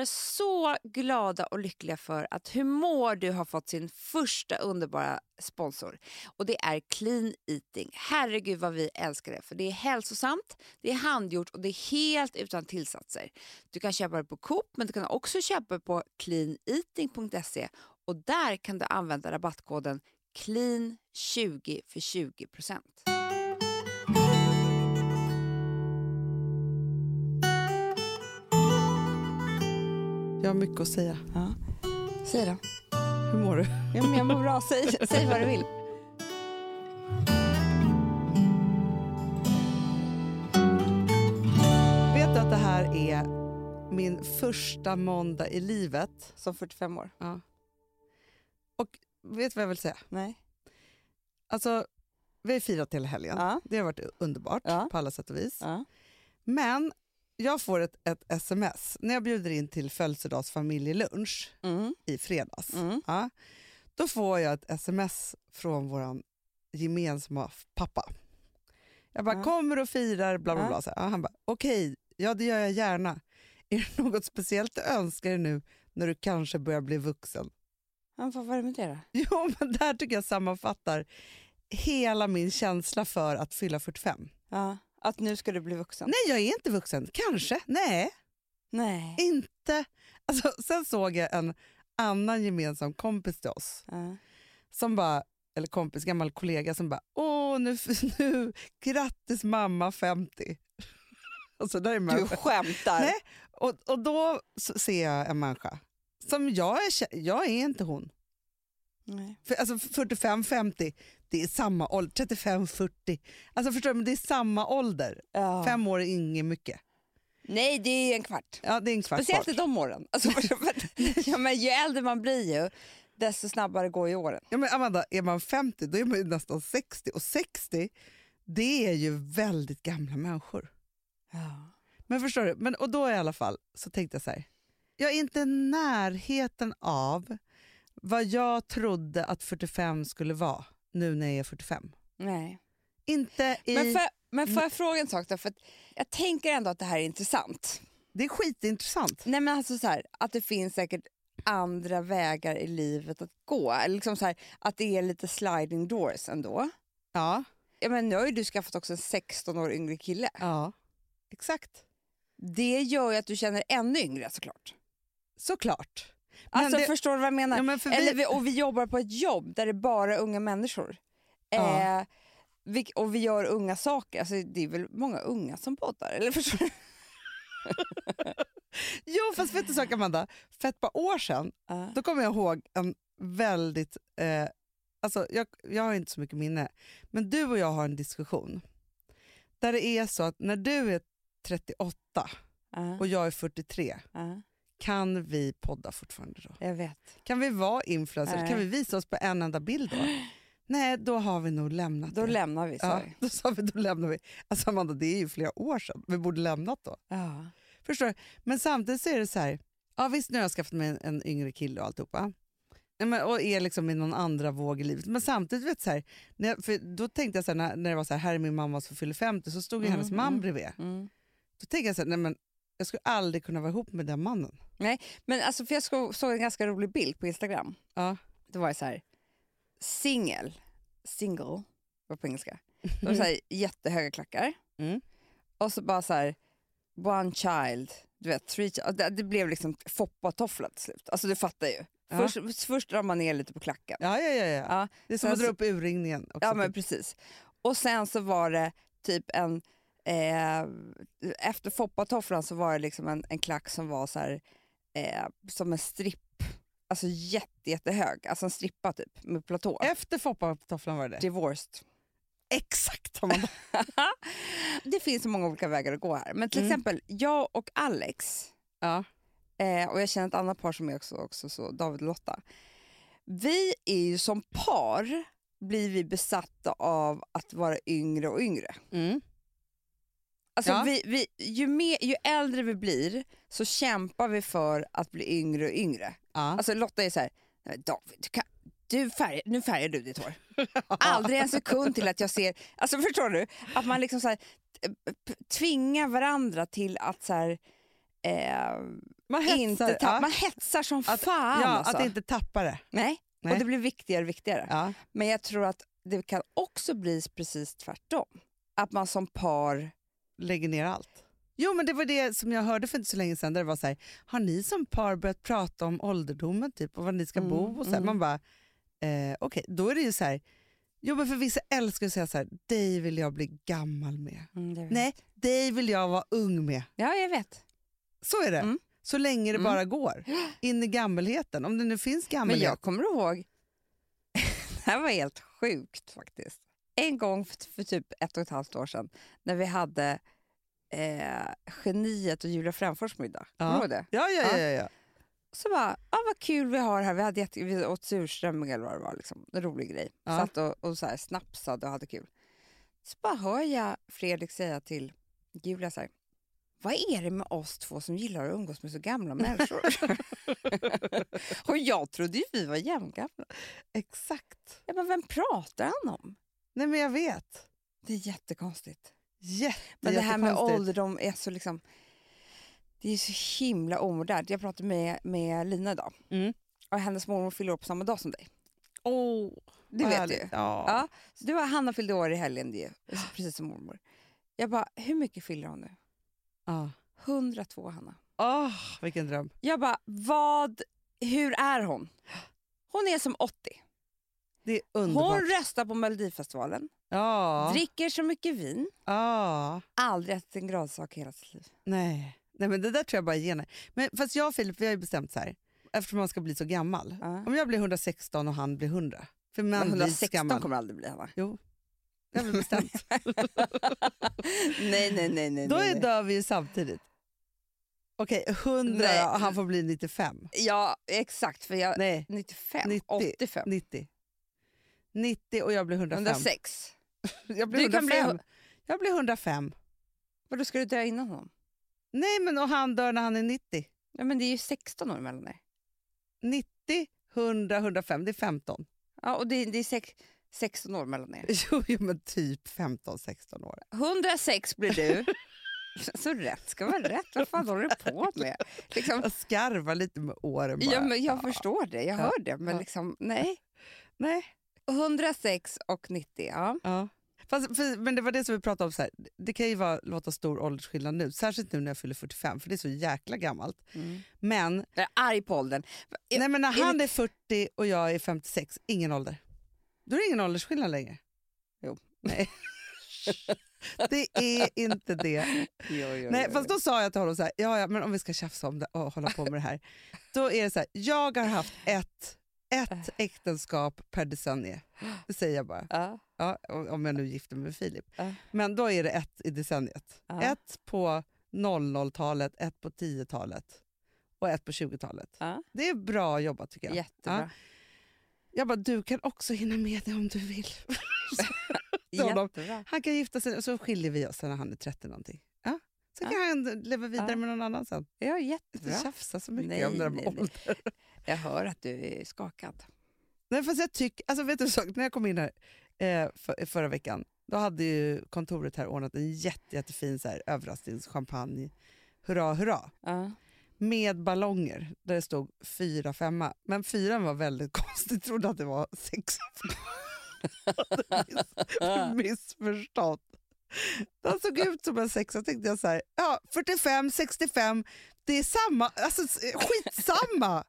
är så glada och lyckliga för att Hur mår du har fått sin första underbara sponsor. Och Det är Clean Eating. Herregud vad vi älskar det. För Det är hälsosamt, det är handgjort och det är helt utan tillsatser. Du kan köpa det på Coop men du kan också köpa det på cleaneating.se och där kan du använda rabattkoden CLEAN20 för 20 Jag har mycket att säga. Ja. Säg då. Hur mår du? Ja, men jag mår bra. Säg, säg vad du vill. Vet du att det här är min första måndag i livet? Som 45 år? Ja. Och vet du vad jag vill säga? Nej. Alltså, vi har firat hela helgen. Ja. Det har varit underbart Ja. på alla sätt och vis. Ja. Men jag får ett, ett sms när jag bjuder in till födelsedagsfamiljelunch Mm. i fredags. Mm. Ja. Då får jag ett sms från vår gemensamma pappa. Jag bara, Ja. kommer och firar, bla bla bla. Ja, Han bara, okej, ja det gör jag gärna. Är det något speciellt du önskar dig nu när du kanske börjar bli vuxen? Ja, vad var det med det då? Jo, men där tycker jag sammanfattar hela min känsla för att fylla 45. Ja. Att nu ska du bli vuxen? Nej, jag är inte vuxen. Kanske. Nej, Nej. inte. Alltså, sen såg jag en annan gemensam kompis till oss Ja. som bara, eller kompis, gammal kollega som bara, åh nu, nu grattis mamma 50. alltså, där är Du människa. skämtar? Nej. Och, och då ser jag en människa som jag är, jag är inte hon. Nej. För, alltså 45-50, det är samma ålder. 35-40, alltså förstår du, men det är samma ålder. Ja. Fem år är inget mycket. Nej, det är en kvart. Ja, det är en kvart Speciellt i de åren. Alltså, ja, men ju äldre man blir ju, desto snabbare går ju åren. Ja, men Amanda, är man 50 då är man nästan 60 och 60 det är ju väldigt gamla människor. Ja. Men förstår du, men, och då i alla fall så tänkte jag så här, jag är inte i närheten av vad jag trodde att 45 skulle vara nu när jag är 45. Nej. Inte i... Men, för, men får jag fråga en sak då? För jag tänker ändå att det här är intressant. Det är skitintressant. Nej men alltså så här, att det finns säkert andra vägar i livet att gå. Liksom så här, att det är lite sliding doors ändå. Ja, Ja, men nu har ju du skaffat också en 16 år yngre kille. ja. exakt. Det gör ju att du känner ännu yngre såklart. Såklart. Alltså det- förstår du vad jag menar? Ja, men Eller vi, och vi jobbar på ett jobb där det är bara unga människor. Ja. Eh, vi, och vi gör unga saker. Alltså, det är väl många unga som poddar? Eller förstår du? Jo, fast vet du sak Amanda? För ett par år sedan Ja. Då kommer jag ihåg en väldigt... Eh, alltså jag, jag har inte så mycket minne, men du och jag har en diskussion där det är så att när du är 38 Ja, och jag är 43, ja, kan vi podda fortfarande då? jag vet. Kan vi vara influencers? Nej. Kan vi visa oss på en enda bild då? Nej, då har vi nog lämnat Då det. lämnar vi. ja, Sorry. då sa vi, då lämnar vi. Alltså Amanda, det är ju flera år sedan. Vi borde lämnat då. Ja. Förstår du? Men samtidigt så är det så här, ja visst nu har jag skaffat mig en, en yngre kille och alltihopa. Ja, men, och är liksom i någon andra våg i livet. Men samtidigt, vet, så här, när jag, för då tänkte jag så här, när, när det var så här, här är min mamma som fyller 50, så stod ju Mm, hennes man mm. bredvid. Mm. Då tänkte jag så här, nej men jag skulle aldrig kunna vara ihop med den mannen. Men alltså, för jag såg en ganska rolig bild på Instagram. Ja. Det var så här, singel, single, var på engelska. Det var så här, jättehöga klackar. Mm. Och så bara så här, one child, du vet, three det, det blev liksom foppatoffla till slut. Alltså du fattar ju. Ja. Först, först drar man ner lite på klacken. Ja, ja, ja, ja. Ja, Det är som att dra upp urringningen. Också, Ja men typ. precis. Och sen så var det typ en, eh, efter foppatofflan så var det liksom en, en klack som var så här, eh, som en stripp, alltså jätte, jättehög, alltså en strippa typ med platå. Efter foppatofflan var det? Divorced. Exakt det finns så många olika vägar att gå här. Men till Mm. exempel jag och Alex, ja. eh, och jag känner ett annat par som är också, också så, David och Lotta. Vi är ju som par, blir vi besatta av att vara yngre och yngre. Mm. Alltså Ja. vi, vi, ju, mer, ju äldre vi blir så kämpar vi för att bli yngre och yngre. Ja. Alltså Lotta är så här, "Nej, David, du kan, du färg, nu färgar du ditt hår. Aldrig en sekund till att jag ser, alltså förstår du? Att man liksom så här, p- tvingar varandra till att så här, eh, Man hetsar. inte ja. Man hetsar som Att- fan. ja, alltså. att inte tappa det. Nej. Nej. och det blir viktigare och viktigare. Ja. Men jag tror att det kan också bli precis tvärtom. Att man som par... Lägger ner allt. Jo men det var det som jag hörde för inte så länge sedan. Där det var så här, har ni som par börjat prata om ålderdomen typ, och var ni ska Mm, bo? Och så här. mm. Man bara, eh, okej då är det ju så här, jo men för vissa älskar att säga så här, dig vill jag bli gammal med. Nej, dig vill jag vara ung med. Ja, jag vet. Så är det. Mm. Så länge det Mm. bara går. In i gammelheten. Om det nu finns Men gammelhet. jag kommer ihåg, det här var helt sjukt faktiskt. En gång för, för typ ett och ett halvt år sedan när vi hade eh, Geniet och Julia Fränfors middag. Ja. Kommer du det? Ja, ja, ja. ja, ja. Så bara, ah, vad kul vi har här. Vi, hade jätte, vi åt surströmming eller vad det var. Liksom. En rolig grej. Ja. Satt och, och så här, snapsade och hade kul. Så bara hör jag Fredrik säga till Julia så här, vad är det med oss två som gillar att umgås med så gamla människor? och jag trodde ju vi var jämngamla. Exakt. Jag bara, vem pratar han om? Nej men jag vet. Det är jättekonstigt. Jätte, Men det här med ålderdom är så liksom... Det är så himla omodernt. Jag pratade med, med Lina idag. Mm. Och hennes mormor fyller år på samma dag som dig. Åh, Det vet härligt. du. Ja. Ja, så du har Hanna fyllde år i helgen, ju, precis som mormor. Jag bara, hur mycket fyller hon nu? Ja. 102 Hanna. Åh, vilken dröm. Jag bara, vad, hur är hon? Hon är som 80. Det är underbart. Hon röstar på Melodifestivalen, ja. dricker så mycket vin, ja. aldrig ätit en grönsak i hela sitt liv. Nej. Nej, men det där tror jag bara är gener. Men fast jag och Filip vi har ju bestämt så här, eftersom man ska bli så gammal. Ja. Om jag blir 116 och han blir 100. För blir 116 gammal. kommer aldrig bli Hanna. Jo, det har vi bestämt. nej, nej, nej. nej Då är, nej. dör vi ju samtidigt. Okej, 100 Nej. och han får bli 95. Ja, exakt. För jag, Nej, 95, 90. 85, 90. 90 och jag blir 105. 106. Jag blir Du kan 105. bli- Jag blir 105. Vadå, ska du dö innan honom? Nej, men och han dör när han är 90. Ja, men det är ju 16 år mellan er. 90, 100, 105. Det är 15. Ja, och det, det är sex, 16 år mellan er. Jo, jo men typ 15-16 år. 106 blir du. Så rätt ska vara rätt. Vad fan håller du på med? Liksom, Jag skarvar lite med åren bara. ja, men jag förstår det, jag Ja. hör det. Men Ja. liksom, nej. Nej. 106 och 90, ja. Ja. Fast, för, men det var det som vi pratade om, så här. det kan ju vara, låta stor åldersskillnad nu, särskilt nu när jag fyller 45 för det är så jäkla gammalt. Men, Jag är arg på åldern. Nej, men när är han det- är 40 och jag är 56, ingen ålder. Då är det ingen åldersskillnad längre. Jo. Nej. det är inte det. Jo, jo, Nej, jo, fast då sa jag till honom så här, ja, ja, men om vi ska tjafsa om det och hålla på med det här. Då är det så här, jag har haft ett, ett äktenskap per decennium. Det säger jag bara. Ja, Ja, om jag nu gifter mig med Filip. Ja. Men då är det ett i decenniet. Ja. Ett på 00-talet, ett på 10-talet och ett på 20-talet. ja. Det är bra jobbat tycker jag. Jättebra. Ja. Jag bara, du kan också hinna med det om du vill. Jättebra. Han kan gifta sig och så skiljer vi oss när han är 30 någonting. Ja. Så Ja. kan han leva vidare med någon annan sen. Ja, Inte jättebra. tjafsa så mycket Nej, om det där nej, med nej. ålder. Jag hör att du är skakad. Nej, fast jag tycker, alltså vet du sak, när jag kom in här eh, för, förra veckan, då hade ju kontoret här ordnat en jätte, jättefin så här, överraskningschampagne. Hurra, hurra. Ja. Med ballonger där det stod fyra, femma. Men fyran var väldigt konstig, jag trodde att det var sex. Miss, missförstått. Den såg ut som en sexa, tänkte jag så här, ja 45, 65, det är samma, alltså skitsamma.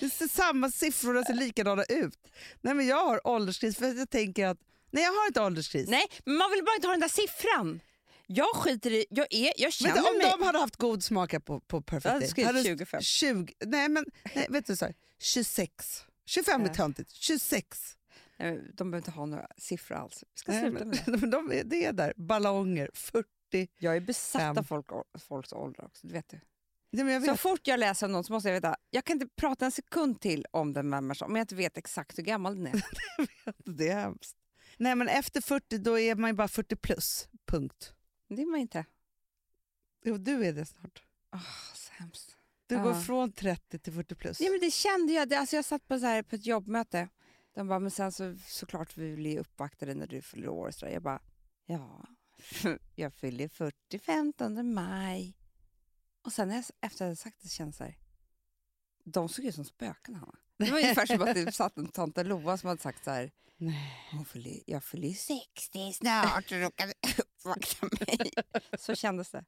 Det är samma siffror, de ser likadana ut. Nej men jag har ålderskris för jag tänker att, nej jag har inte ålderskris. Nej, men man vill bara inte ha den där siffran. Jag skiter i... Jag, är, jag känner du, om mig... de hade haft god smak på, på Perfect Day, hade 25. 20, nej men nej, vet du så här, 26. 25 är töntigt, 26. Nej, men De behöver inte ha några siffror alls. Vi ska Nej, sluta med det. men, men de är, det är där, ballonger, 40. Jag är besatt Fem. av folk, folks ålder också. Det vet du. Jag Så fort jag läser om någon så måste jag veta. Jag kan inte prata en sekund till om den människan om jag inte vet exakt hur gammal den är. Det är hemskt. Nej men efter 40 då är man ju bara 40 plus, punkt. Det är man inte. Jo, du är det snart. Oh, så hemskt. Du Ja. går från 30 till 40 plus. Ja, men det kände jag. Det, alltså jag satt på, så här, på ett jobbmöte. De bara, men sen så, såklart vi vill ju uppvakta dig när du fyller år. Så där. Jag bara, ja, jag fyller 40 15 maj. Och sen när jag, efter att jag hade sagt det kände jag så här, de såg ut som spöken Hanna. Det var ungefär som att det satt en tante Loa som hade sagt så här, Nej. Hon fyller, jag fyller ju 60 snart och råkade uppvakta mig. Så kändes det.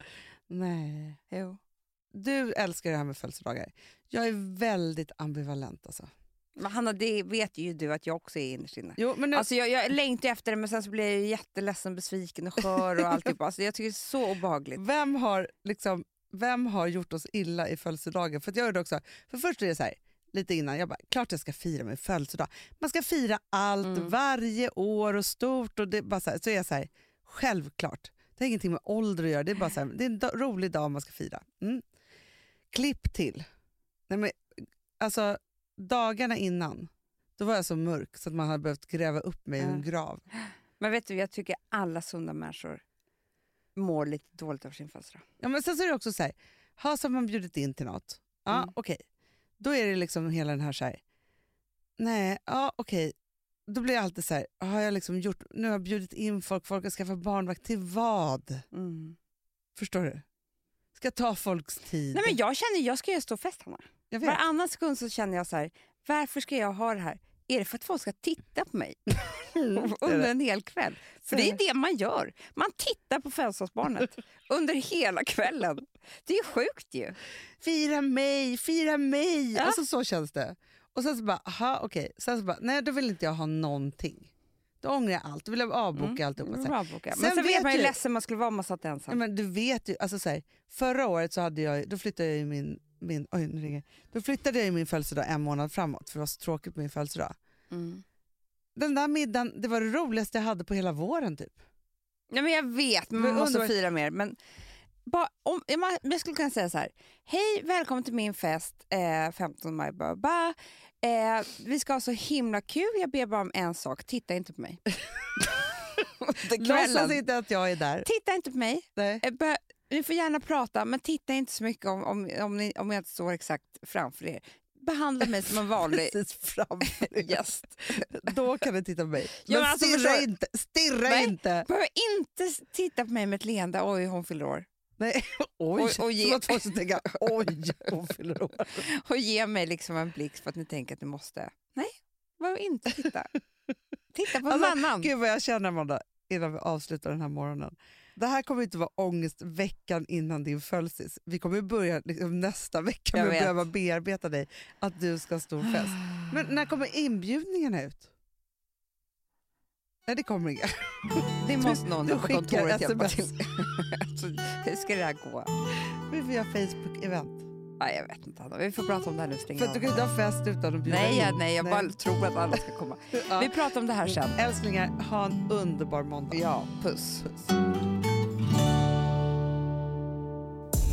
Nej. Jo. Du älskar det här med födelsedagar. Jag är väldigt ambivalent alltså. Men Hanna, det vet ju du att jag också är innerst inne. Jo, men nu, Alltså jag, jag längtar efter det men sen så blir jag ju jätteledsen, besviken och skör och alltihop. Alltså jag tycker det är så obehagligt. vem, har liksom, vem har gjort oss illa i födelsedagen? För att jag gör det också. För först är det så här, lite innan, jag bara, klart jag ska fira min födelsedag. Man ska fira allt Mm. varje år och stort. Och det bara så, här, så är jag så här, självklart. Det har ingenting med ålder att göra, det är bara så här, det är en rolig dag man ska fira. Mm. Klipp till. Nej, men, alltså, dagarna innan, då var jag så mörk så att man hade behövt gräva upp mig i en grav. Men vet du, jag tycker alla sunda människor mår lite dåligt av sin födelsedag. Ja, men sen så är det också så här, ha, har man bjudit in till något. Ja, Mm. okej. Då är det liksom hela den här så här, nej, ja okej. Då blir jag alltid så här, har jag liksom gjort, nu har jag bjudit in folk, folk har skaffat barnvakt, till vad? Mm. Förstår du? Ska ta folks tid. Nej men jag känner, jag ska göra stor fest Hanna. Varannan sekund så känner jag så här, varför ska jag ha det här? Är det för att folk ska titta på mig Mm, under en hel kväll? För det är det man gör. Man tittar på födelsedagsbarnet under hela kvällen. Det är ju sjukt ju. Fira mig, fira mig! Ja. Alltså så känns det. Och sen så bara, aha okej. Sen så bara, nej då vill inte jag ha någonting. Då ångrar jag allt, då vill jag avboka Mm. alltihopa. boka. Sen Men sen vet man ju hur ledsen man skulle vara om man satt Ja, ensam. men du vet ju, alltså så här, förra året så hade jag, då flyttade jag min, min, oj, nu ringer. Då flyttade jag min födelsedag en månad framåt för det var så tråkigt med min födelsedag. Mm. Den där middagen, det var det roligaste jag hade på hela våren typ. Ja, men jag vet, men man måste fira mer. Men bara, om, jag skulle kunna säga så här. Hej, välkommen till min fest eh, 15 maj. Ba, ba. Eh, vi ska ha så himla kul. Jag ber bara om en sak. Titta inte på mig. Låtsas inte att jag är där. Titta inte på mig. Nej. Ni får gärna prata, men titta inte så mycket om, om, om, ni, om jag inte står exakt framför er. Behandla mig som en vanlig Precis framför dig. gäst. Då kan du titta på mig. Ja, Men men alltså, stirra förstår- inte! Stirra Nej. inte! Behöver inte titta på mig med ett leende. Oj, hon fyller år. Nej. Oj, Och- och ge- som att tänka oj, hon fyller år. och ge mig liksom en blixt för att ni tänker att ni måste. Nej, behöver inte titta. Titta på Alltså, annan. Gud vad jag känner Amanda, innan vi avslutar den här morgonen. Det här kommer inte vara ångest veckan innan din födelsedag. Vi kommer börja liksom nästa vecka med att behöva bearbeta dig att du ska ha stor fest. Men när kommer inbjudningarna ut? Nej det kommer inga. Det måste någon du på skickar kontoret hjälpa till. alltså, hur ska det här gå? Vi får göra Facebook-event. Nej, jag vet inte, Hanna. Vi får prata om det här nu. Stäng För du kan inte ha fest utan att bjuda Nej, in. jag, nej, jag bara tror att alla ska komma. Ja. Vi pratar om det här sen. Älsklingar, ha en underbar måndag. Ja, puss. Puss.